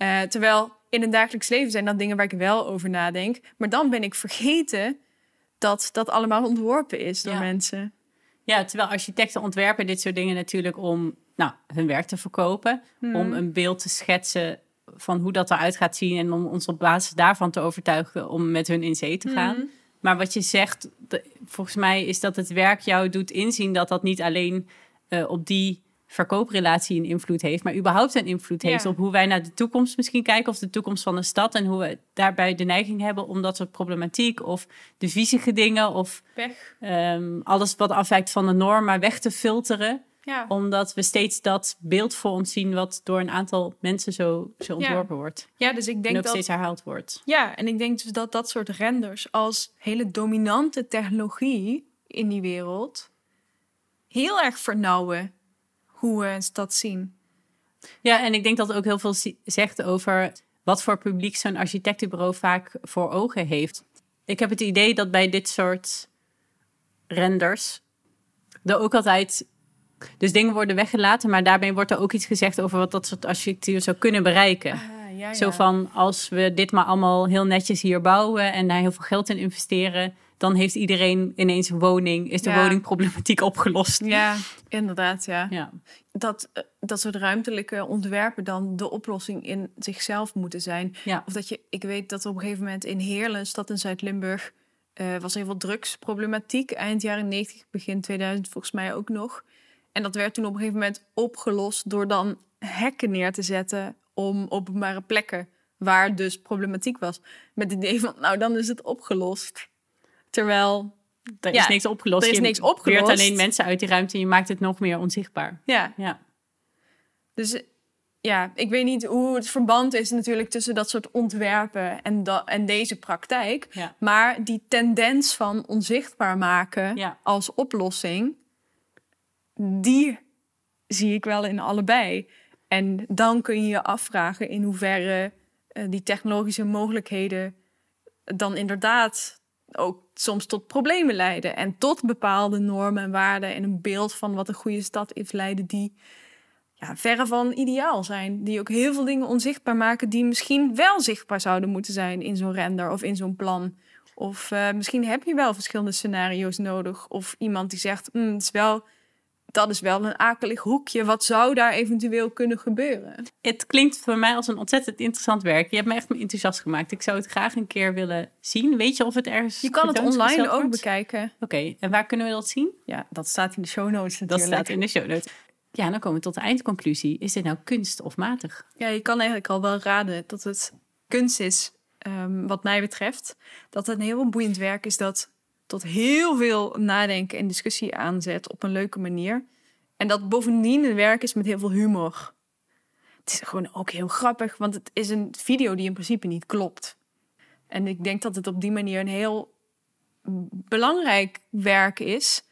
Eh, terwijl in het dagelijks leven zijn dat dingen waar ik wel over nadenk. Maar dan ben ik vergeten dat dat allemaal ontworpen is door Ja. mensen. Ja, terwijl architecten ontwerpen dit soort dingen natuurlijk om nou, hun werk te verkopen. Om een beeld te schetsen van hoe dat eruit gaat zien. En om ons op basis daarvan te overtuigen om met hun in zee te gaan. Maar wat je zegt, volgens mij is dat het werk jou doet inzien dat dat niet alleen eh, op die verkooprelatie een invloed heeft, maar überhaupt een invloed heeft op hoe wij naar de toekomst misschien kijken of de toekomst van de stad en hoe we daarbij de neiging hebben om dat soort problematiek of de viezige dingen of. Ehm, alles wat afwijkt van de norm maar weg te filteren. Ja. Omdat we steeds dat beeld voor ons zien wat door een aantal mensen zo, zo ontworpen wordt. ja, dus ik En denk ook dat... steeds herhaald wordt. Ja, en ik denk dus dat dat soort renders als hele dominante technologie in die wereld heel erg vernauwen hoe we een stad zien. Ja, en ik denk dat het ook heel veel zegt over wat voor publiek zo'n architectenbureau vaak voor ogen heeft. Ik heb het idee dat bij dit soort renders er ook altijd. Dus dingen worden weggelaten, maar daarbij wordt er ook iets gezegd over wat dat soort architectuur zou kunnen bereiken. Ah, ja, Zo van, als we dit maar allemaal heel netjes hier bouwen en daar heel veel geld in investeren, dan heeft iedereen ineens een woning, is de Ja. woningproblematiek opgelost. Ja, inderdaad, ja. Ja. Dat, eh, dat soort ruimtelijke ontwerpen dan de oplossing in zichzelf moeten zijn. Ja. Of dat je, ik weet dat op een gegeven moment in Heerlen, een stad in Zuid-Limburg, eh, was heel veel drugsproblematiek. Eind jaren 90, begin 2000 volgens mij ook nog. En dat werd toen op een gegeven moment opgelost door dan hekken neer te zetten om openbare plekken waar dus problematiek was. Met het idee van, nou dan is het opgelost. Terwijl, Er Ja, is niks opgelost. er is Je niks opgelost. alleen mensen uit die ruimte en je maakt het nog meer onzichtbaar. ja, Ja. Dus ja, ik weet niet hoe het verband is natuurlijk tussen dat soort ontwerpen en, en deze praktijk. Ja. Maar die tendens van onzichtbaar maken Ja. als oplossing, die zie ik wel in allebei. En dan kun je je afvragen in hoeverre eh, die technologische mogelijkheden dan inderdaad ook soms tot problemen leiden. En tot bepaalde normen en waarden en een beeld van wat een goede stad is leiden die ja, verre van ideaal zijn. Die ook heel veel dingen onzichtbaar maken die misschien wel zichtbaar zouden moeten zijn in zo'n render of in zo'n plan. Of eh, misschien heb je wel verschillende scenario's nodig. Of iemand die zegt, "Hmm, het is wel, dat is wel een akelig hoekje. Wat zou daar eventueel kunnen gebeuren? Het klinkt voor mij als een ontzettend interessant werk. Je hebt me echt enthousiast gemaakt. Ik zou het graag een keer willen zien. Weet je of het ergens Je kan het online ook wordt? bekijken. Oké, en waar kunnen we dat zien? Ja, dat staat in de show notes Dat natuurlijk. staat in de show notes. Ja, dan komen we tot de eindconclusie. Is dit nou kunst of matig? Ja, je kan eigenlijk al wel raden dat het kunst is, ehm, wat mij betreft. Dat het een heel boeiend werk is dat tot heel veel nadenken en discussie aanzet op een leuke manier. En dat bovendien een werk is met heel veel humor. Het is gewoon ook heel grappig, want het is een video die in principe niet klopt. En ik denk dat het op die manier een heel belangrijk werk is,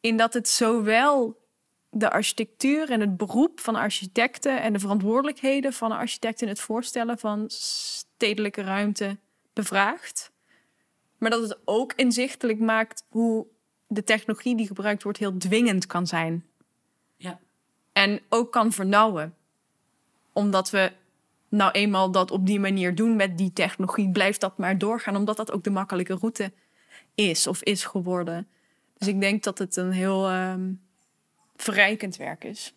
in dat het zowel de architectuur en het beroep van architecten en de verantwoordelijkheden van een architect in het voorstellen van stedelijke ruimte bevraagt. Maar dat het ook inzichtelijk maakt hoe de technologie die gebruikt wordt heel dwingend kan zijn. Ja. En ook kan vernauwen. Omdat we nou eenmaal dat op die manier doen met die technologie, blijft dat maar doorgaan, omdat dat ook de makkelijke route is of is geworden. Dus ik denk dat het een heel ehm, verrijkend werk is.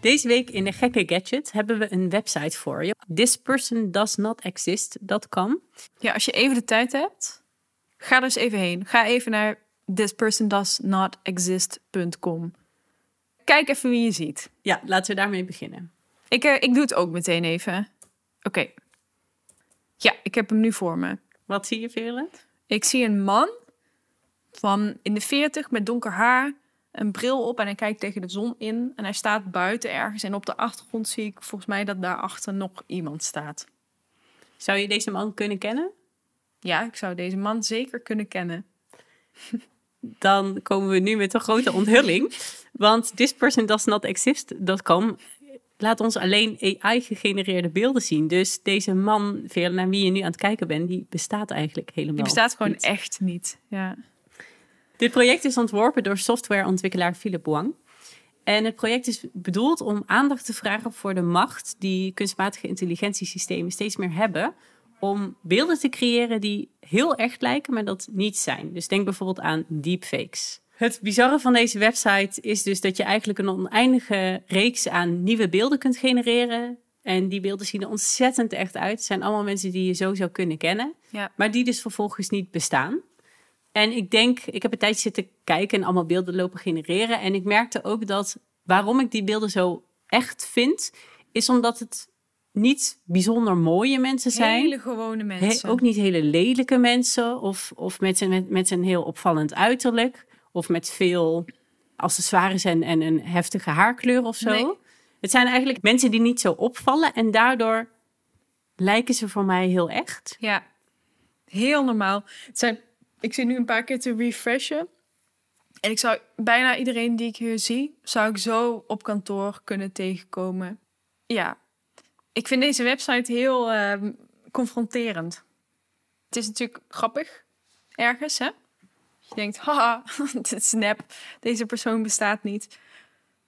Deze week in de gekke gadget hebben we een website voor je. thispersondoesnotexist.com. Ja, als je even de tijd hebt, ga eens even heen. Ga even naar thispersondoesnotexist.com. Kijk even wie je ziet. Ja, laten we daarmee beginnen. Ik, eh, ik doe het ook meteen even. Oké. Ja, ik heb hem nu voor me. Wat zie je, Verend? Ik zie een man van in de 40 met donker haar, een bril op en hij kijkt tegen de zon in. En hij staat buiten ergens en op de achtergrond zie ik volgens mij dat daarachter nog iemand staat. Zou je deze man kunnen kennen? Ja, ik zou deze man zeker kunnen kennen. Dan komen we nu met een grote onthulling. Want thispersondoesnotexist.com laat ons alleen AI-gegenereerde beelden zien. Dus deze man, naar wie je nu aan het kijken bent, die bestaat eigenlijk helemaal Die bestaat gewoon niet. echt niet. Ja. Dit project is ontworpen door softwareontwikkelaar Philip Wang. En het project is bedoeld om aandacht te vragen voor de macht die kunstmatige intelligentiesystemen steeds meer hebben. Om beelden te creëren die heel echt lijken, maar dat niet zijn. Dus denk bijvoorbeeld aan deepfakes. Het bizarre van deze website is dus dat je eigenlijk een oneindige reeks aan nieuwe beelden kunt genereren. En die beelden zien er ontzettend echt uit. Het zijn allemaal mensen die je zo zou kunnen kennen, Ja. maar die dus vervolgens niet bestaan. En ik denk, ik heb een tijdje zitten kijken en allemaal beelden lopen genereren. En ik merkte ook dat waarom ik die beelden zo echt vind, is omdat het niet bijzonder mooie mensen zijn. Hele gewone mensen. He- ook niet hele lelijke mensen of, of met, met, met een heel opvallend uiterlijk. Of met veel accessoires en, en een heftige haarkleur of zo. Nee. Het zijn eigenlijk mensen die niet zo opvallen en daardoor lijken ze voor mij heel echt. Ja, heel normaal. Het zijn, ik zit nu een paar keer te refreshen. En ik zou bijna iedereen die ik hier zie, zou ik zo op kantoor kunnen tegenkomen. Ja, ik vind deze website heel ehm, confronterend. Het is natuurlijk grappig, ergens, hè? Je denkt, haha, dit is nep, deze persoon bestaat niet.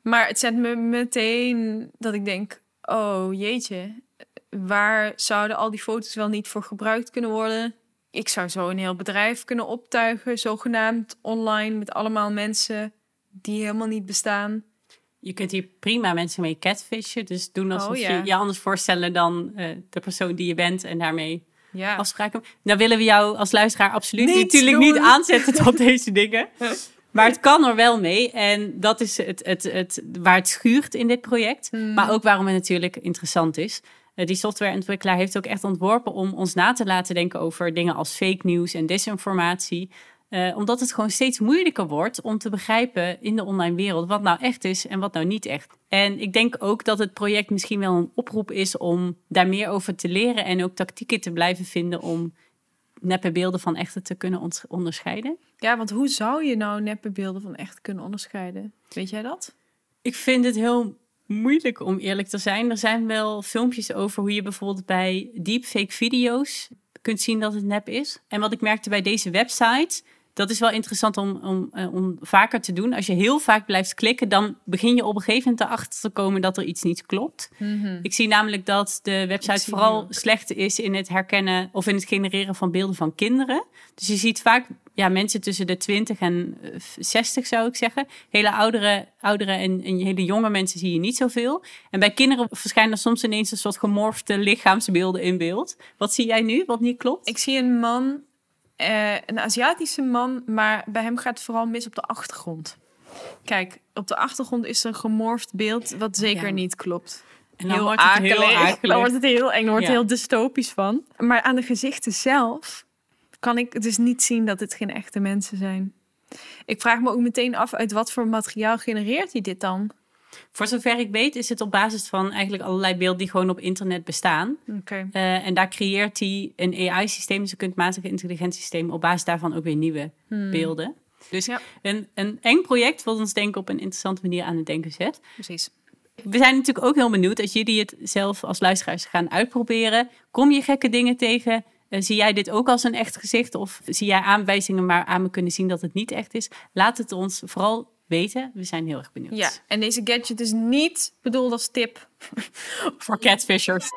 Maar het zet me meteen dat ik denk: oh jeetje, waar zouden al die foto's wel niet voor gebruikt kunnen worden? Ik zou zo een heel bedrijf kunnen optuigen, zogenaamd online, met allemaal mensen die helemaal niet bestaan. Je kunt hier prima mensen mee catfishen. Dus doen alsof Oh, ja. je je anders voorstellen dan eh, de persoon die je bent. En daarmee Ja, afspraken. Dan willen we jou als luisteraar absoluut Niet natuurlijk doen. niet aanzetten tot deze dingen. Maar het kan er wel mee. En dat is het, het, het, waar het schuurt in dit project. Hmm. Maar ook waarom het natuurlijk interessant is. Eh, die softwareontwikkelaar heeft ook echt ontworpen om ons na te laten denken over dingen als fake news en desinformatie. Eh, omdat het gewoon steeds moeilijker wordt om te begrijpen in de online wereld wat nou echt is en wat nou niet echt. En ik denk ook dat het project misschien wel een oproep is om daar meer over te leren en ook tactieken te blijven vinden om neppe beelden van echte te kunnen onderscheiden. ja, want hoe zou je nou neppe beelden van echt kunnen onderscheiden? Weet jij dat? Ik vind het heel moeilijk om eerlijk te zijn. Er zijn wel filmpjes over hoe je bijvoorbeeld bij deepfake video's kunt zien dat het nep is. En wat ik merkte bij deze website, dat is wel interessant om, om, eh, om vaker te doen. Als je heel vaak blijft klikken, dan begin je op een gegeven moment erachter te komen dat er iets niet klopt. Ik zie namelijk dat de website vooral slecht is in het herkennen of in het genereren van beelden van kinderen. Dus je ziet vaak ja, mensen tussen de 20 en eh, 60 zou ik zeggen. Hele oudere, oudere en, en hele jonge mensen zie je niet zoveel. En bij kinderen verschijnen er soms ineens een soort gemorfde lichaamsbeelden in beeld. Wat zie jij nu wat niet klopt? Ik zie een man, eh, een Aziatische man, maar bij hem gaat het vooral mis op de achtergrond. Kijk, op de achtergrond is er een gemorfd beeld wat zeker Ja. niet klopt. En dan wordt het heel akelig. Dan wordt het heel eng, dan wordt het Ja. heel dystopisch van. Maar aan de gezichten zelf kan ik dus niet zien dat het geen echte mensen zijn. Ik vraag me ook meteen af uit wat voor materiaal genereert hij dit dan? Voor zover ik weet is het op basis van eigenlijk allerlei beelden die gewoon op internet bestaan. Eh, en daar creëert hij een AI-systeem, dus een kunstmatige intelligentiesysteem, op basis daarvan ook weer nieuwe beelden. Dus Ja. een, een eng project wat ons denken op een interessante manier aan het denken zet. Precies. We zijn natuurlijk ook heel benieuwd als jullie het zelf als luisteraars gaan uitproberen. Kom je gekke dingen tegen? Eh, zie jij dit ook als een echt gezicht? Of zie jij aanwijzingen maar aan me kunnen zien dat het niet echt is? Laat het ons vooral weten. We zijn heel erg benieuwd. Ja, en deze gadget is niet bedoeld als tip. Voor catfishers.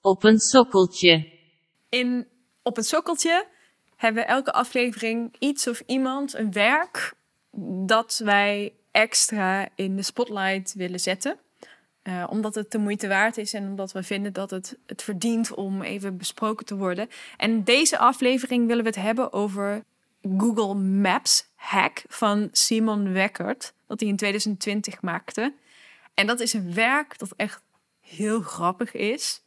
Op een sokkeltje. In Op het Sokkeltje hebben we elke aflevering iets of iemand, een werk, dat wij extra in de spotlight willen zetten. Eh, omdat het de moeite waard is en omdat we vinden dat het het verdient om even besproken te worden. En deze aflevering willen we het hebben over Google Maps hack van Simon Weckert, dat hij in 2020 maakte. En dat is een werk dat echt heel grappig is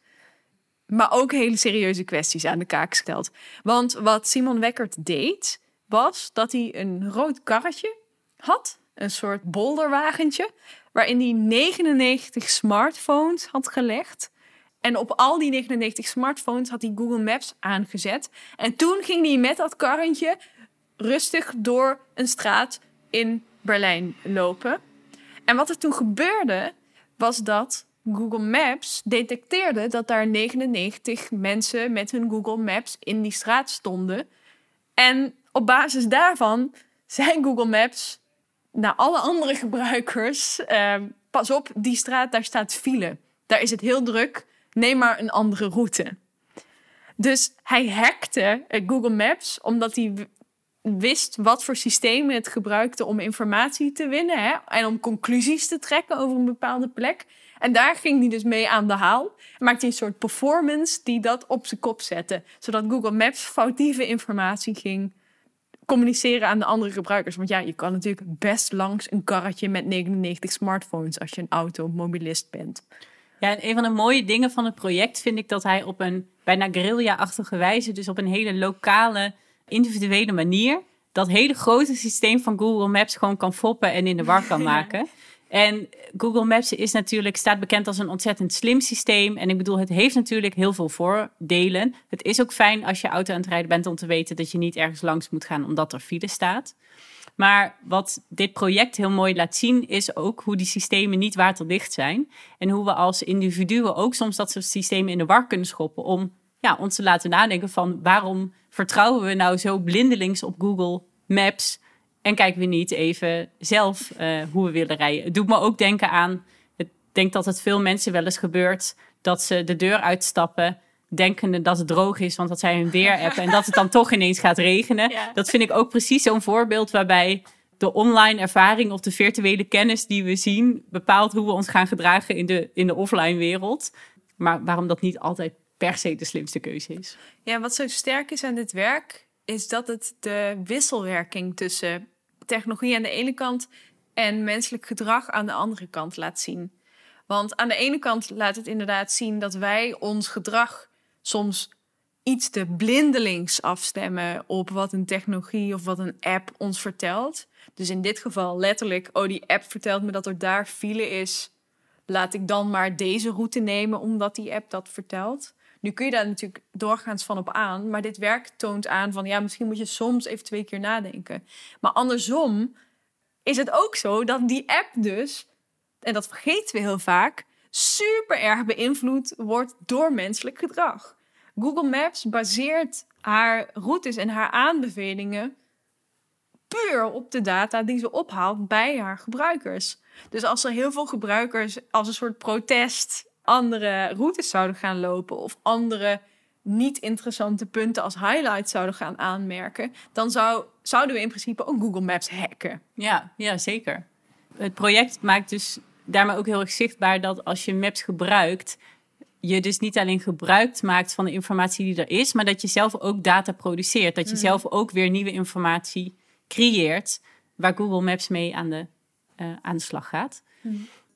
maar ook hele serieuze kwesties aan de kaak stelt. Want wat Simon Weckert deed, was dat hij een rood karretje had, een soort bolderwagentje, waarin hij 99 smartphones had gelegd. En op al die 99 smartphones had hij Google Maps aangezet. En toen ging hij met dat karretje rustig door een straat in Berlijn lopen. En wat er toen gebeurde, was dat Google Maps detecteerde dat daar 99 mensen met hun Google Maps in die straat stonden. En op basis daarvan zei Google Maps naar alle andere gebruikers: ehm, pas op, die straat, daar staat file. Daar is het heel druk. Neem maar een andere route. Dus hij hackte eh, Google Maps omdat hij wist wat voor systemen het gebruikte om informatie te winnen hè? en om conclusies te trekken over een bepaalde plek. En daar ging hij dus mee aan de haal. Maakte een soort performance die dat op zijn kop zette, zodat Google Maps foutieve informatie ging communiceren aan de andere gebruikers. Want ja, je kan natuurlijk best langs een karretje met 99 smartphones als je een automobilist bent. Ja, en een van de mooie dingen van het project vind ik dat hij op een bijna guerrilla-achtige wijze, dus op een hele lokale, individuele manier, dat hele grote systeem van Google Maps gewoon kan foppen en in de war kan maken. En Google Maps is natuurlijk, staat bekend als een ontzettend slim systeem. En ik bedoel, het heeft natuurlijk heel veel voordelen. Het is ook fijn als je auto aan het rijden bent om te weten dat je niet ergens langs moet gaan omdat er file staat. Maar wat dit project heel mooi laat zien, is ook hoe die systemen niet waterdicht zijn. En hoe we als individuen ook soms dat soort systemen in de war kunnen schoppen. Om ja, ons te laten nadenken van waarom vertrouwen we nou zo blindelings op Google Maps. En kijken we niet even zelf eh, hoe we willen rijden. Het doet me ook denken aan, ik denk dat het veel mensen wel eens gebeurt dat ze de deur uitstappen, denkende dat het droog is, want dat zij een weer-app en dat het dan toch ineens gaat regenen. Ja. Dat vind ik ook precies zo'n voorbeeld waarbij de online ervaring of de virtuele kennis die we zien bepaalt hoe we ons gaan gedragen in de, in de offline wereld. Maar waarom dat niet altijd per se de slimste keuze is. Ja, wat zo sterk is aan dit werk, is dat het de wisselwerking tussen technologie aan de ene kant en menselijk gedrag aan de andere kant laat zien. Want aan de ene kant laat het inderdaad zien dat wij ons gedrag soms iets te blindelings afstemmen op wat een technologie of wat een app ons vertelt. Dus in dit geval letterlijk, oh die app vertelt me dat er daar file is. Laat ik dan maar deze route nemen omdat die app dat vertelt. Nu kun je daar natuurlijk doorgaans van op aan, maar dit werk toont aan van ja, misschien moet je soms even twee keer nadenken. Maar andersom is het ook zo dat die app dus, en dat vergeten we heel vaak, super erg beïnvloed wordt door menselijk gedrag. Google Maps baseert haar routes en haar aanbevelingen puur op de data die ze ophaalt bij haar gebruikers. Dus als er heel veel gebruikers als een soort protest andere routes zouden gaan lopen of andere niet interessante punten als highlights zouden gaan aanmerken, dan zou, zouden we in principe ook Google Maps hacken. Ja, ja, zeker. Het project maakt dus daarmee ook heel erg zichtbaar dat als je Maps gebruikt, je dus niet alleen gebruik maakt van de informatie die er is, maar dat je zelf ook data produceert. Dat je zelf ook weer nieuwe informatie creëert waar Google Maps mee aan de, eh, aan de slag gaat.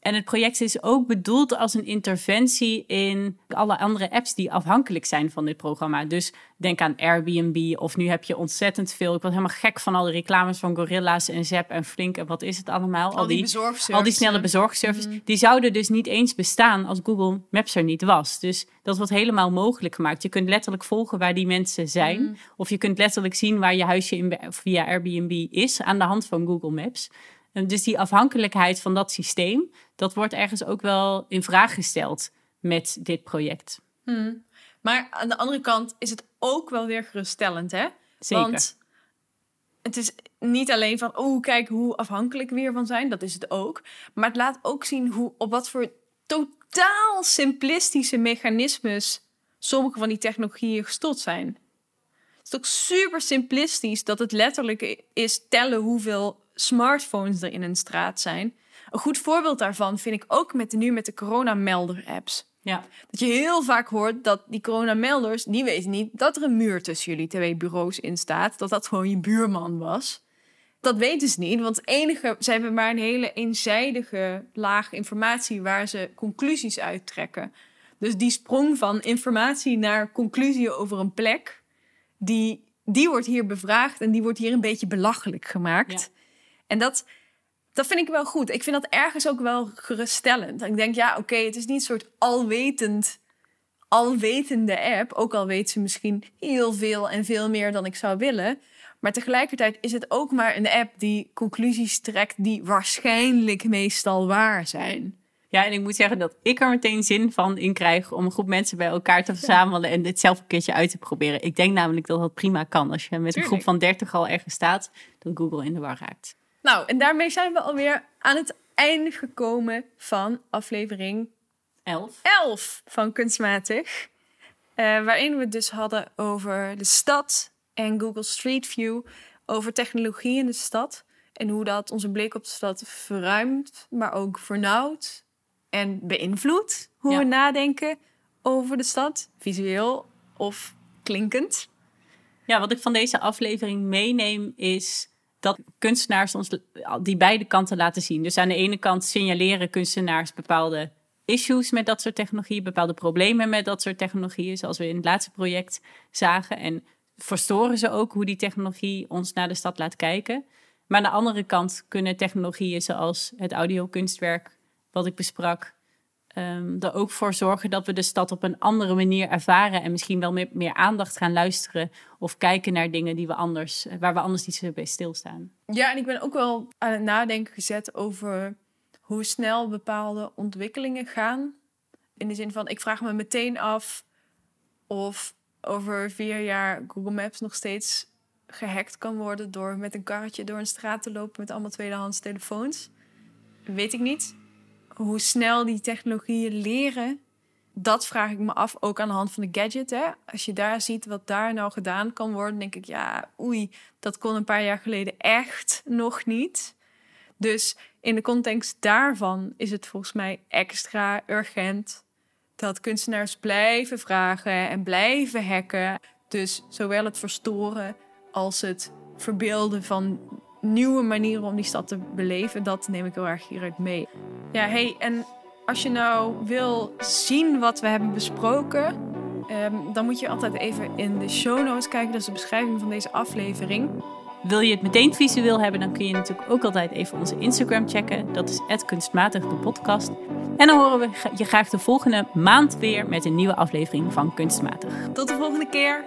En het project is ook bedoeld als een interventie in alle andere apps die afhankelijk zijn van dit programma. Dus denk aan Airbnb of nu heb je ontzettend veel. Ik word helemaal gek van al de reclames van Gorilla's en Zep en Flink en wat is het allemaal. Al die. Al die snelle bezorgservices. Die zouden dus niet eens bestaan als Google Maps er niet was. Dus dat wordt helemaal mogelijk gemaakt. Je kunt letterlijk volgen waar die mensen zijn. Of je kunt letterlijk zien waar je huisje in, via Airbnb is aan de hand van Google Maps. En dus die afhankelijkheid van dat systeem, dat wordt ergens ook wel in vraag gesteld met dit project. Maar aan de andere kant is het ook wel weer geruststellend, hè? Zeker. Want het is niet alleen van, oh, kijk hoe afhankelijk we hiervan zijn. Dat is het ook. Maar het laat ook zien hoe, op wat voor totaal simplistische mechanismes sommige van die technologieën gestot zijn. Het is ook super simplistisch dat het letterlijk is tellen hoeveel smartphones er in een straat zijn. Een goed voorbeeld daarvan vind ik ook met de, nu met de coronamelder-apps. Ja, Dat je heel vaak hoort dat die coronamelders, die weten niet dat er een muur tussen jullie twee bureaus in staat. Dat dat gewoon je buurman was. Dat weten ze niet, want het enige, ze hebben maar een hele eenzijdige laag informatie waar ze conclusies uittrekken. Dus die sprong van informatie naar conclusie over een plek, die, die wordt hier bevraagd en die wordt hier een beetje belachelijk gemaakt. Ja. En dat, dat vind ik wel goed. Ik vind dat ergens ook wel geruststellend. Ik denk, ja, oké, het is niet een soort alwetend, alwetende app. Ook al weet ze misschien heel veel en veel meer dan ik zou willen. Maar tegelijkertijd is het ook maar een app die conclusies trekt die waarschijnlijk meestal waar zijn. Ja, en ik moet zeggen dat ik er meteen zin van in krijg om een groep mensen bij elkaar te verzamelen en dit zelf een keertje uit te proberen. Ik denk namelijk dat dat prima kan. Als je met een groep van 30 al ergens staat, dat Google in de war raakt. Nou, en daarmee zijn we alweer aan het einde gekomen van aflevering 11. 11 van Kunstmatig. Eh, waarin we het dus hadden over de stad en Google Street View. Over technologie in de stad. En hoe dat onze blik op de stad verruimt, maar ook vernauwt en beïnvloedt. Hoe Ja. we nadenken over de stad, visueel of klinkend. Ja, wat ik van deze aflevering meeneem is dat kunstenaars ons die beide kanten laten zien. Dus aan de ene kant signaleren kunstenaars bepaalde issues met dat soort technologieën, bepaalde problemen met dat soort technologieën, zoals we in het laatste project zagen. En verstoren ze ook hoe die technologie ons naar de stad laat kijken. Maar aan de andere kant kunnen technologieën zoals het audiokunstwerk, wat ik besprak, ehm, er ook voor zorgen dat we de stad op een andere manier ervaren en misschien wel met meer aandacht gaan luisteren of kijken naar dingen die we anders, waar we anders niet zo bij stilstaan. Ja, en ik ben ook wel aan het nadenken gezet over hoe snel bepaalde ontwikkelingen gaan. In de zin van, ik vraag me meteen af of over vier jaar Google Maps nog steeds gehackt kan worden door met een karretje door een straat te lopen met allemaal tweedehands telefoons. Weet ik niet. Hoe snel die technologieën leren, dat vraag ik me af, ook aan de hand van de gadget. Hè? Als je daar ziet wat daar nou gedaan kan worden, denk ik, ja, oei, dat kon een paar jaar geleden echt nog niet. Dus in de context daarvan is het volgens mij extra urgent dat kunstenaars blijven vragen en blijven hacken. Dus zowel het verstoren als het verbeelden van nieuwe manieren om die stad te beleven, dat neem ik heel erg hieruit mee. Ja, hey, en als je nou wil zien wat we hebben besproken, ehm, dan moet je altijd even in de show notes kijken. Dat is de beschrijving van deze aflevering. Wil je het meteen visueel hebben, dan kun je natuurlijk ook altijd even onze Instagram checken. Dat is kunstmatig de podcast. En dan horen we je graag de volgende maand weer met een nieuwe aflevering van Kunstmatig. Tot de volgende keer.